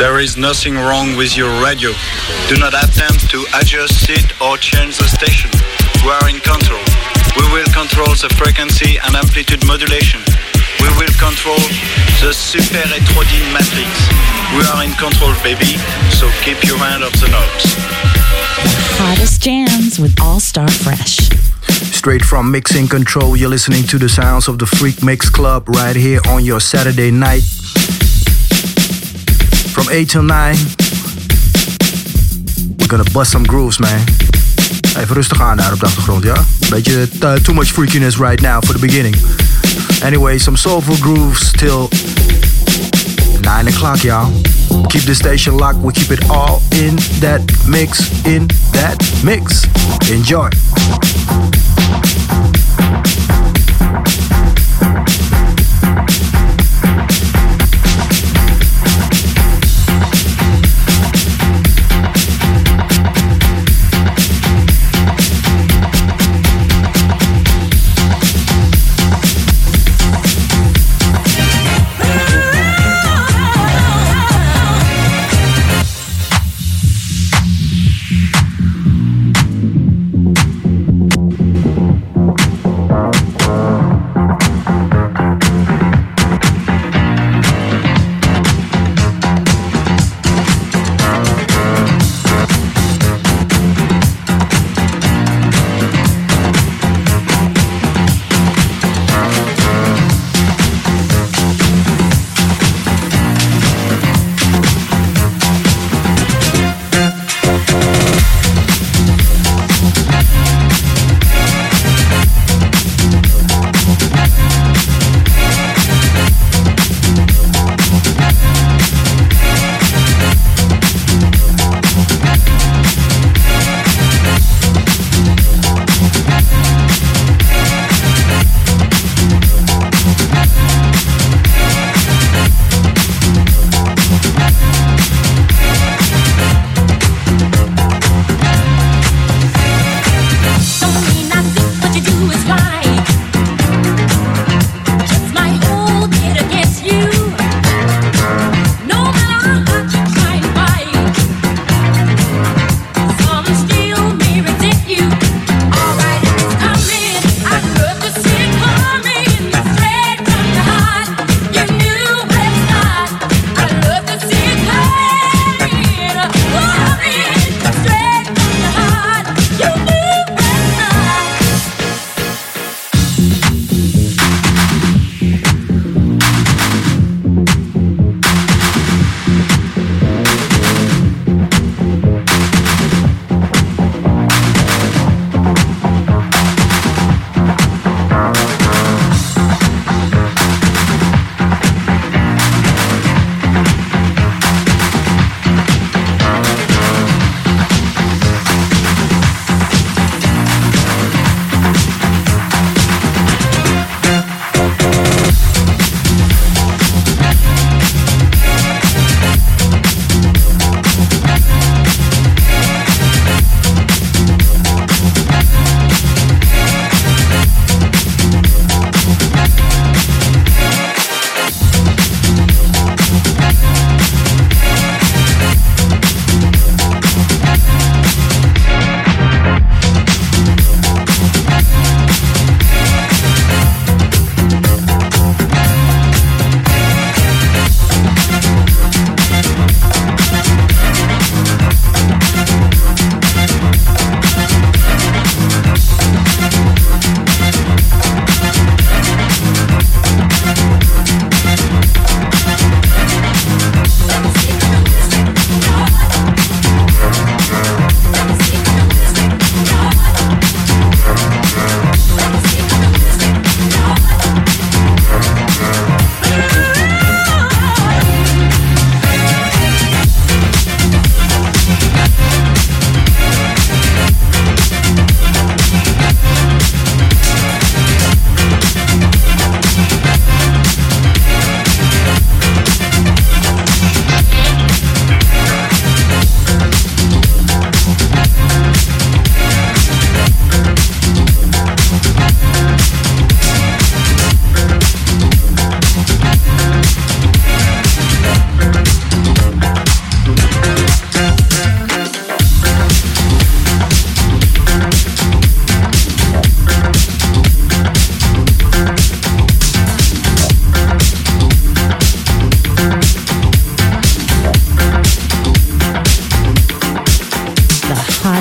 There is nothing wrong with your radio. Do not attempt to adjust it or change the station. We are in control. We will control the frequency and amplitude modulation. We will control the super heterodyne matrix. We are in control, baby, so keep your hand off the knobs. Hottest jams with All Star Fresh. Straight from Mixing Control, you're listening to the sounds of the Freak Mix Club right here on your Saturday night. From 8 till 9. We're gonna bust some grooves, man. Even rustig aan daar op de achtergrond, ja? Beetje uh, too much freakiness right now for the beginning. Anyway, some soulful grooves till 9 o'clock, y'all. Keep the station locked, we keep it all in that mix, in that mix. Enjoy.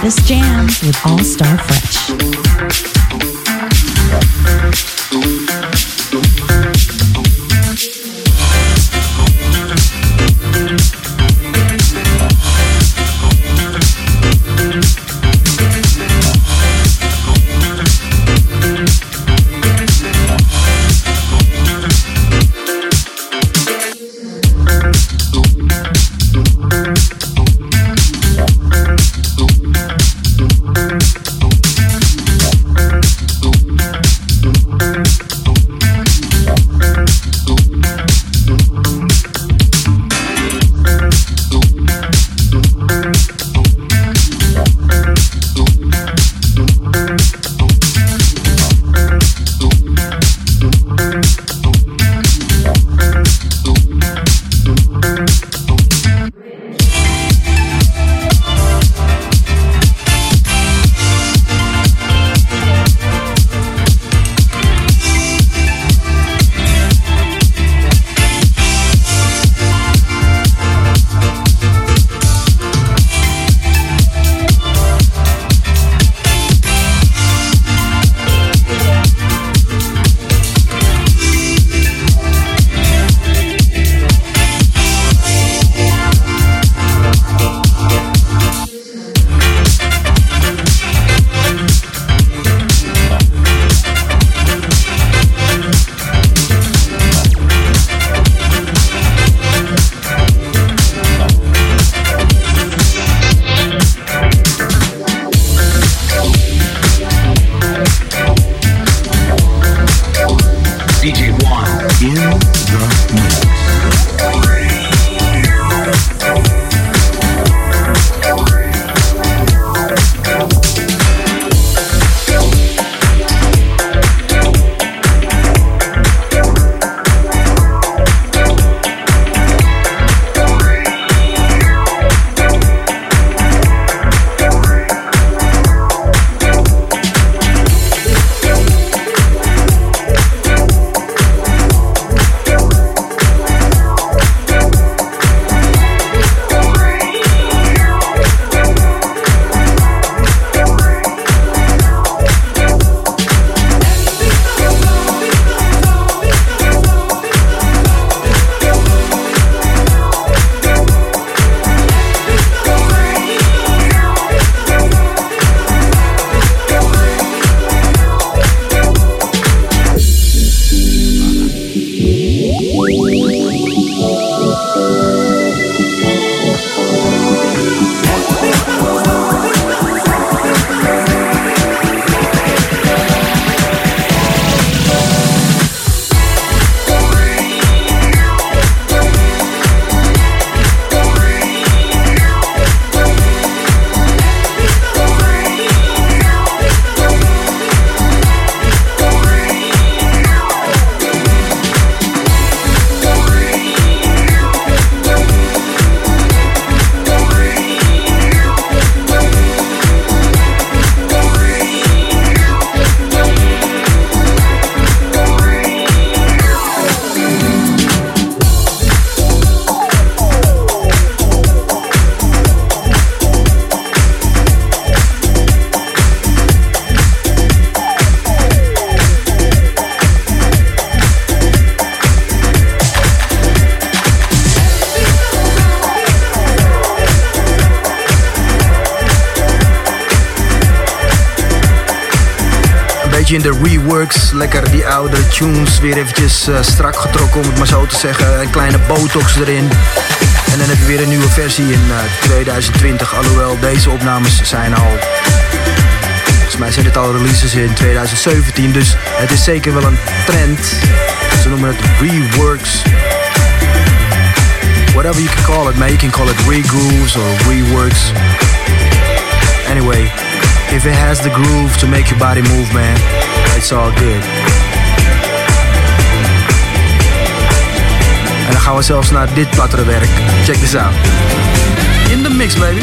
Hottest jams with All Star Fresh. In de reworks. Lekker die oude tunes weer eventjes uh, strak getrokken, om het maar zo te zeggen. Een kleine botox erin. En dan heb je weer een nieuwe versie in uh, 2020. Alhoewel deze opnames zijn al... Volgens mij zijn dit al releases in 2017. Dus het is zeker wel een trend. Ze noemen het reworks. Whatever you can call it, man. You can call it regrooves or reworks. Anyway, if it has the groove to make your body move, man, it's all good. En dan gaan we zelfs naar dit plattere. Check this out. In the mix, baby.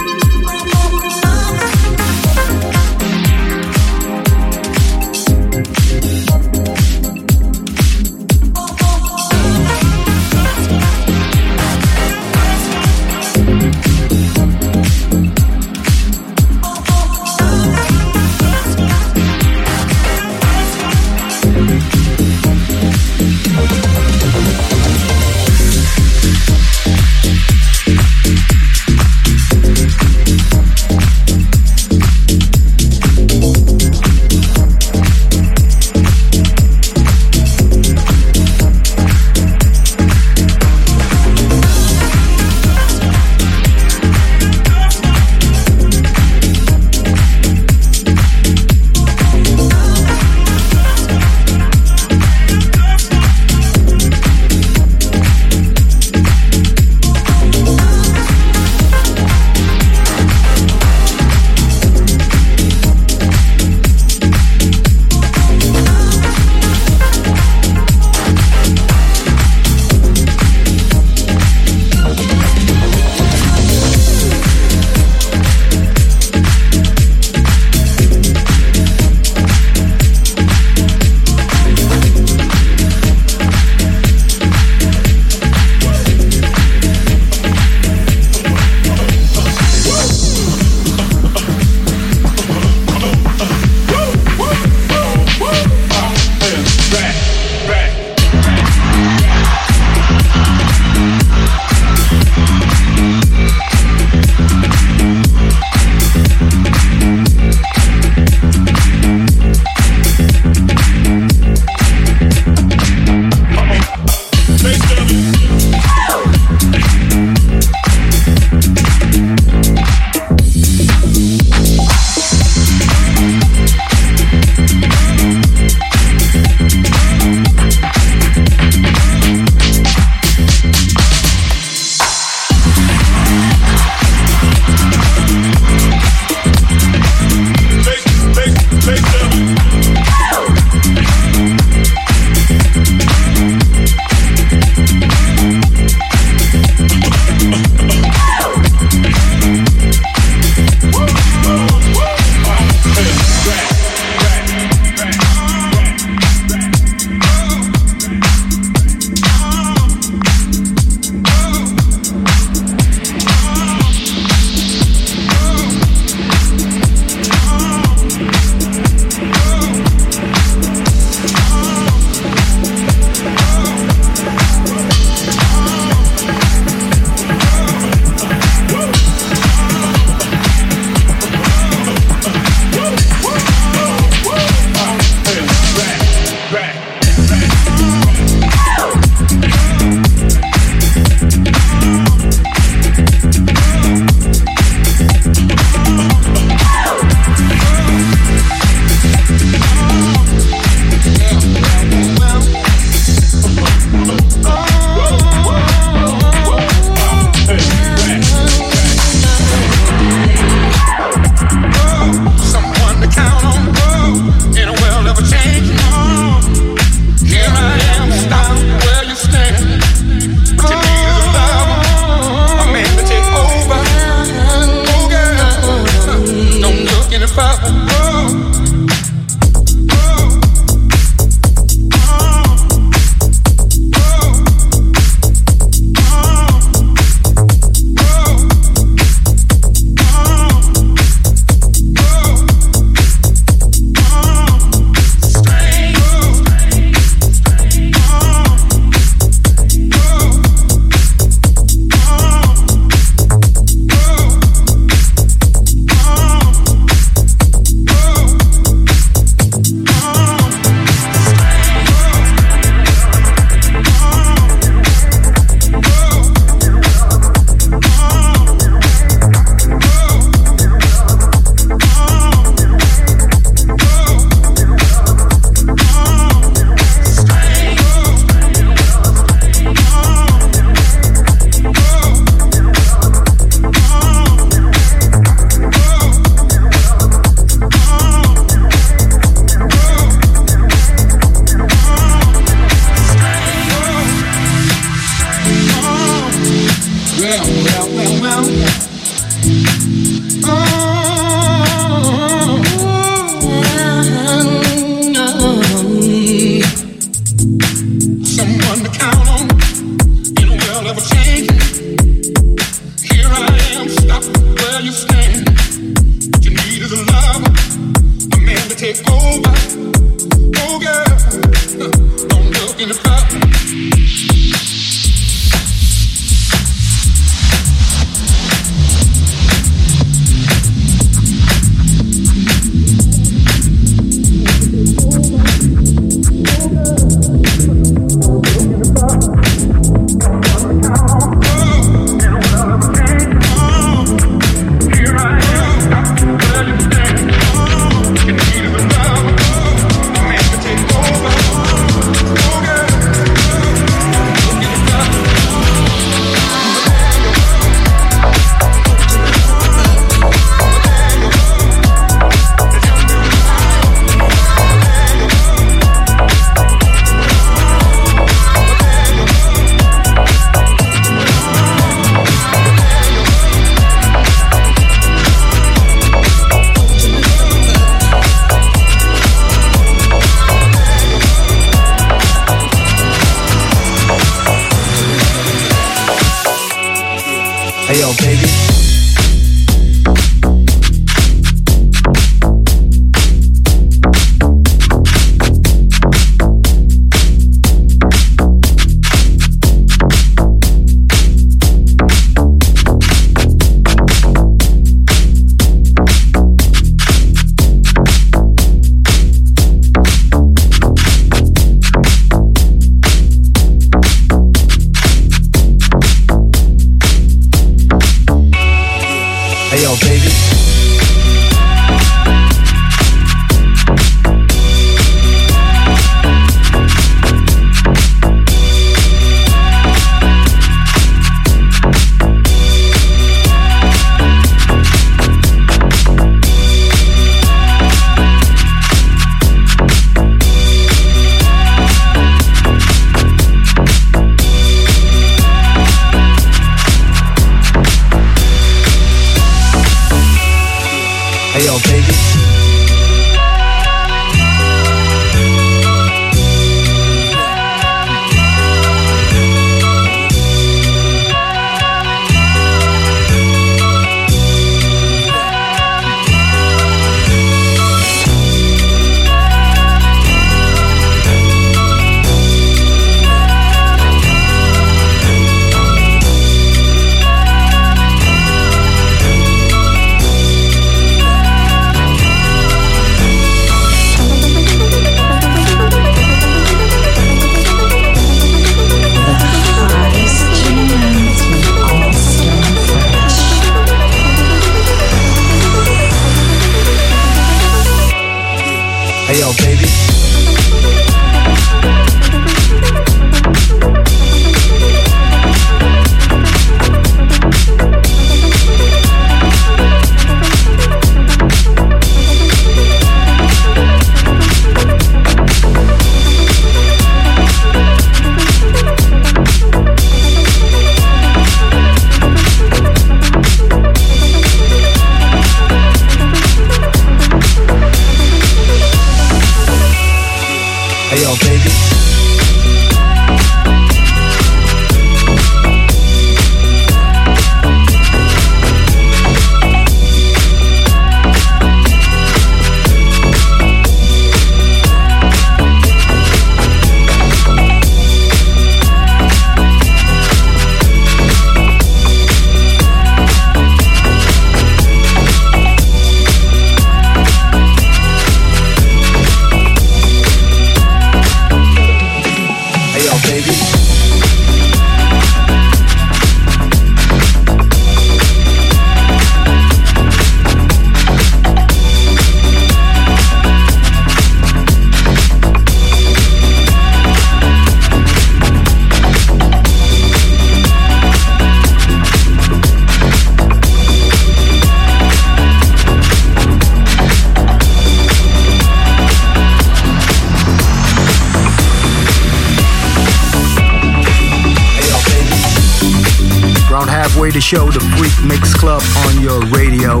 The show, the Freak Mix Club on your radio.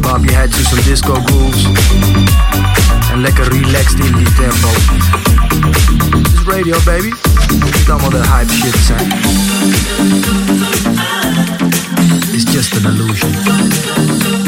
Bob your head to some disco grooves. En lekker relaxed in die tempo. This is radio, baby. Niet allemaal de hype shit zijn. It's just an illusion.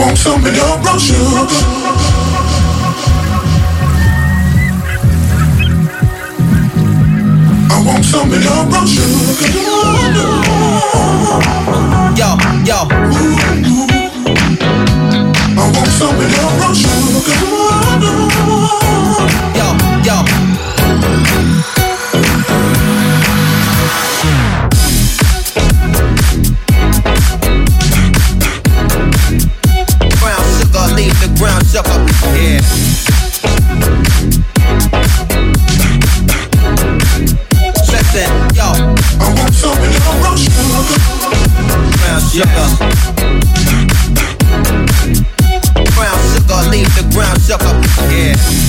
want some of your brochure. want some of your brown sugar. Yo, yo. I want some of your brown sugar. sucker. Yeah. Listen, yo. I want some brown sugar. Brown sugar. Brown sugar, leave the brown sugar. Yeah.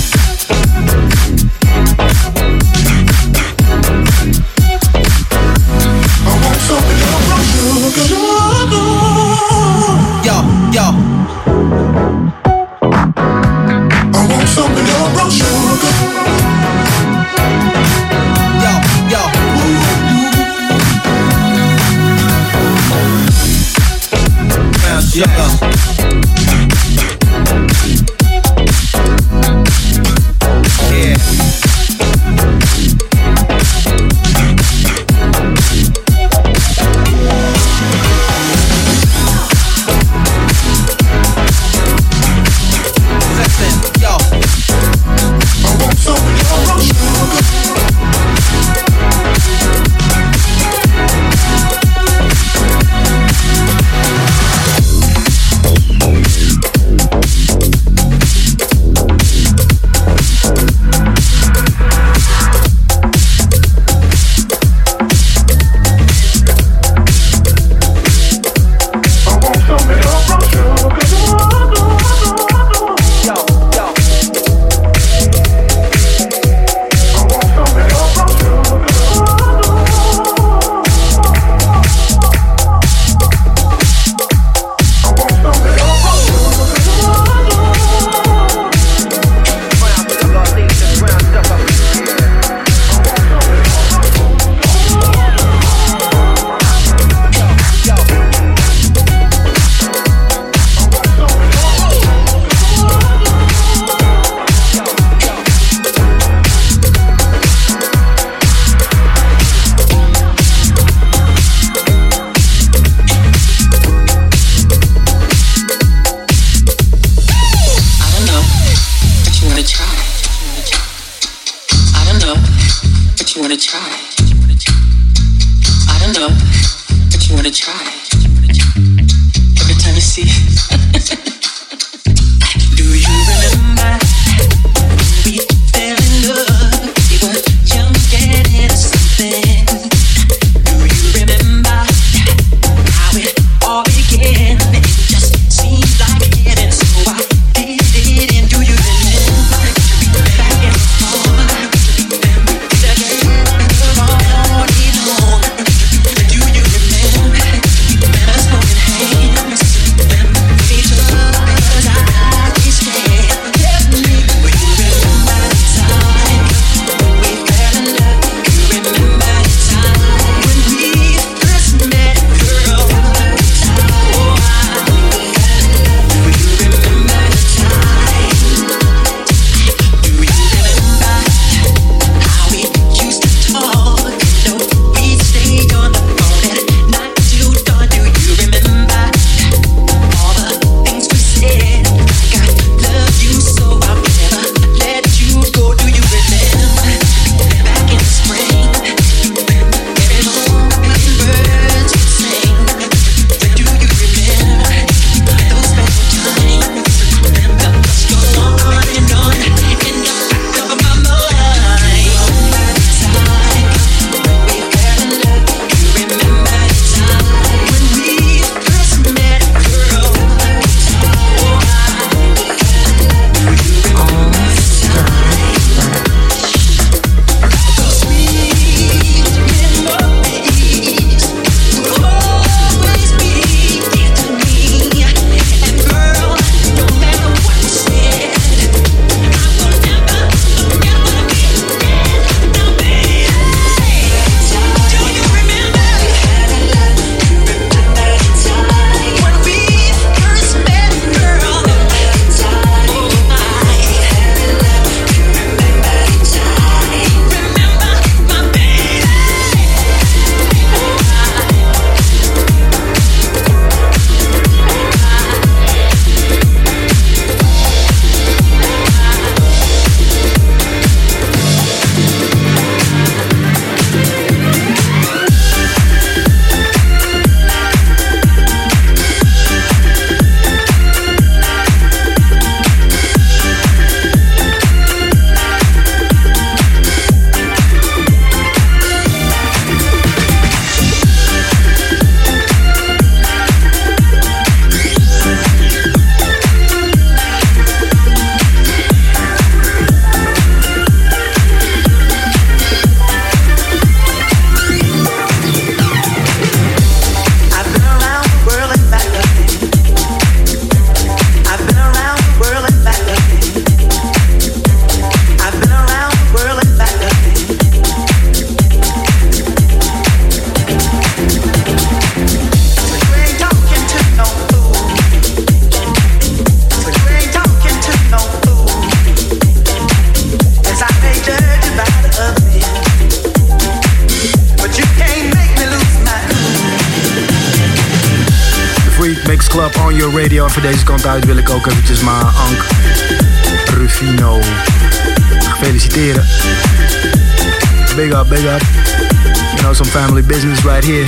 Here.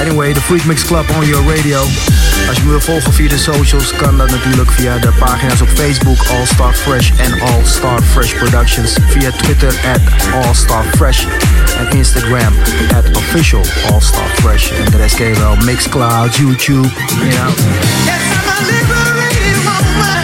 Anyway, the Freak Mix Club on your radio. Als je me wil volgen via de socials, kan dat natuurlijk via de pagina's op Facebook All Star Fresh en All Star Fresh Productions. Via Twitter at All Star Fresh en Instagram at Official All Star Fresh. En de rest ken je wel, Mixcloud, YouTube, you know. Yes, I'm a liberated woman.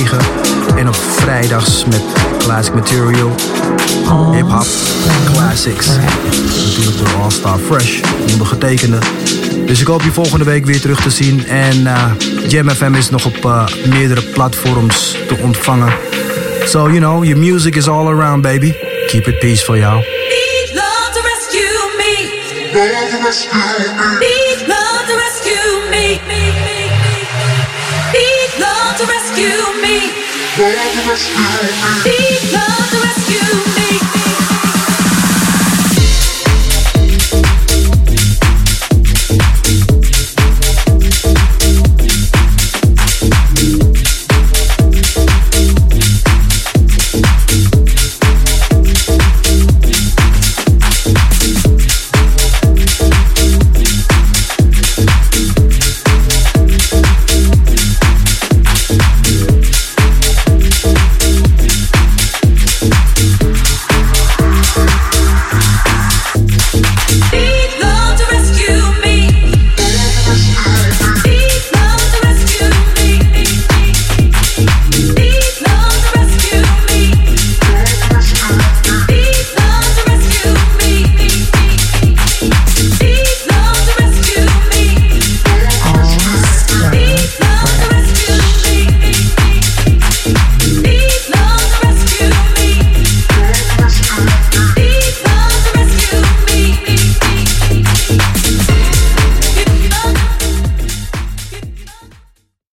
9. En op vrijdags met classic material, hip-hop, classics. Natuurlijk door All Star Fresh, ondergetekende. Dus ik hoop je volgende week weer terug te zien. En uh, Jam FM is nog op uh, meerdere platforms te ontvangen. So, you know, your music is all around, baby. Keep it peaceful, y'all. Need love to rescue me. Need love to rescue me. Need love to rescue me. Need love to rescue me.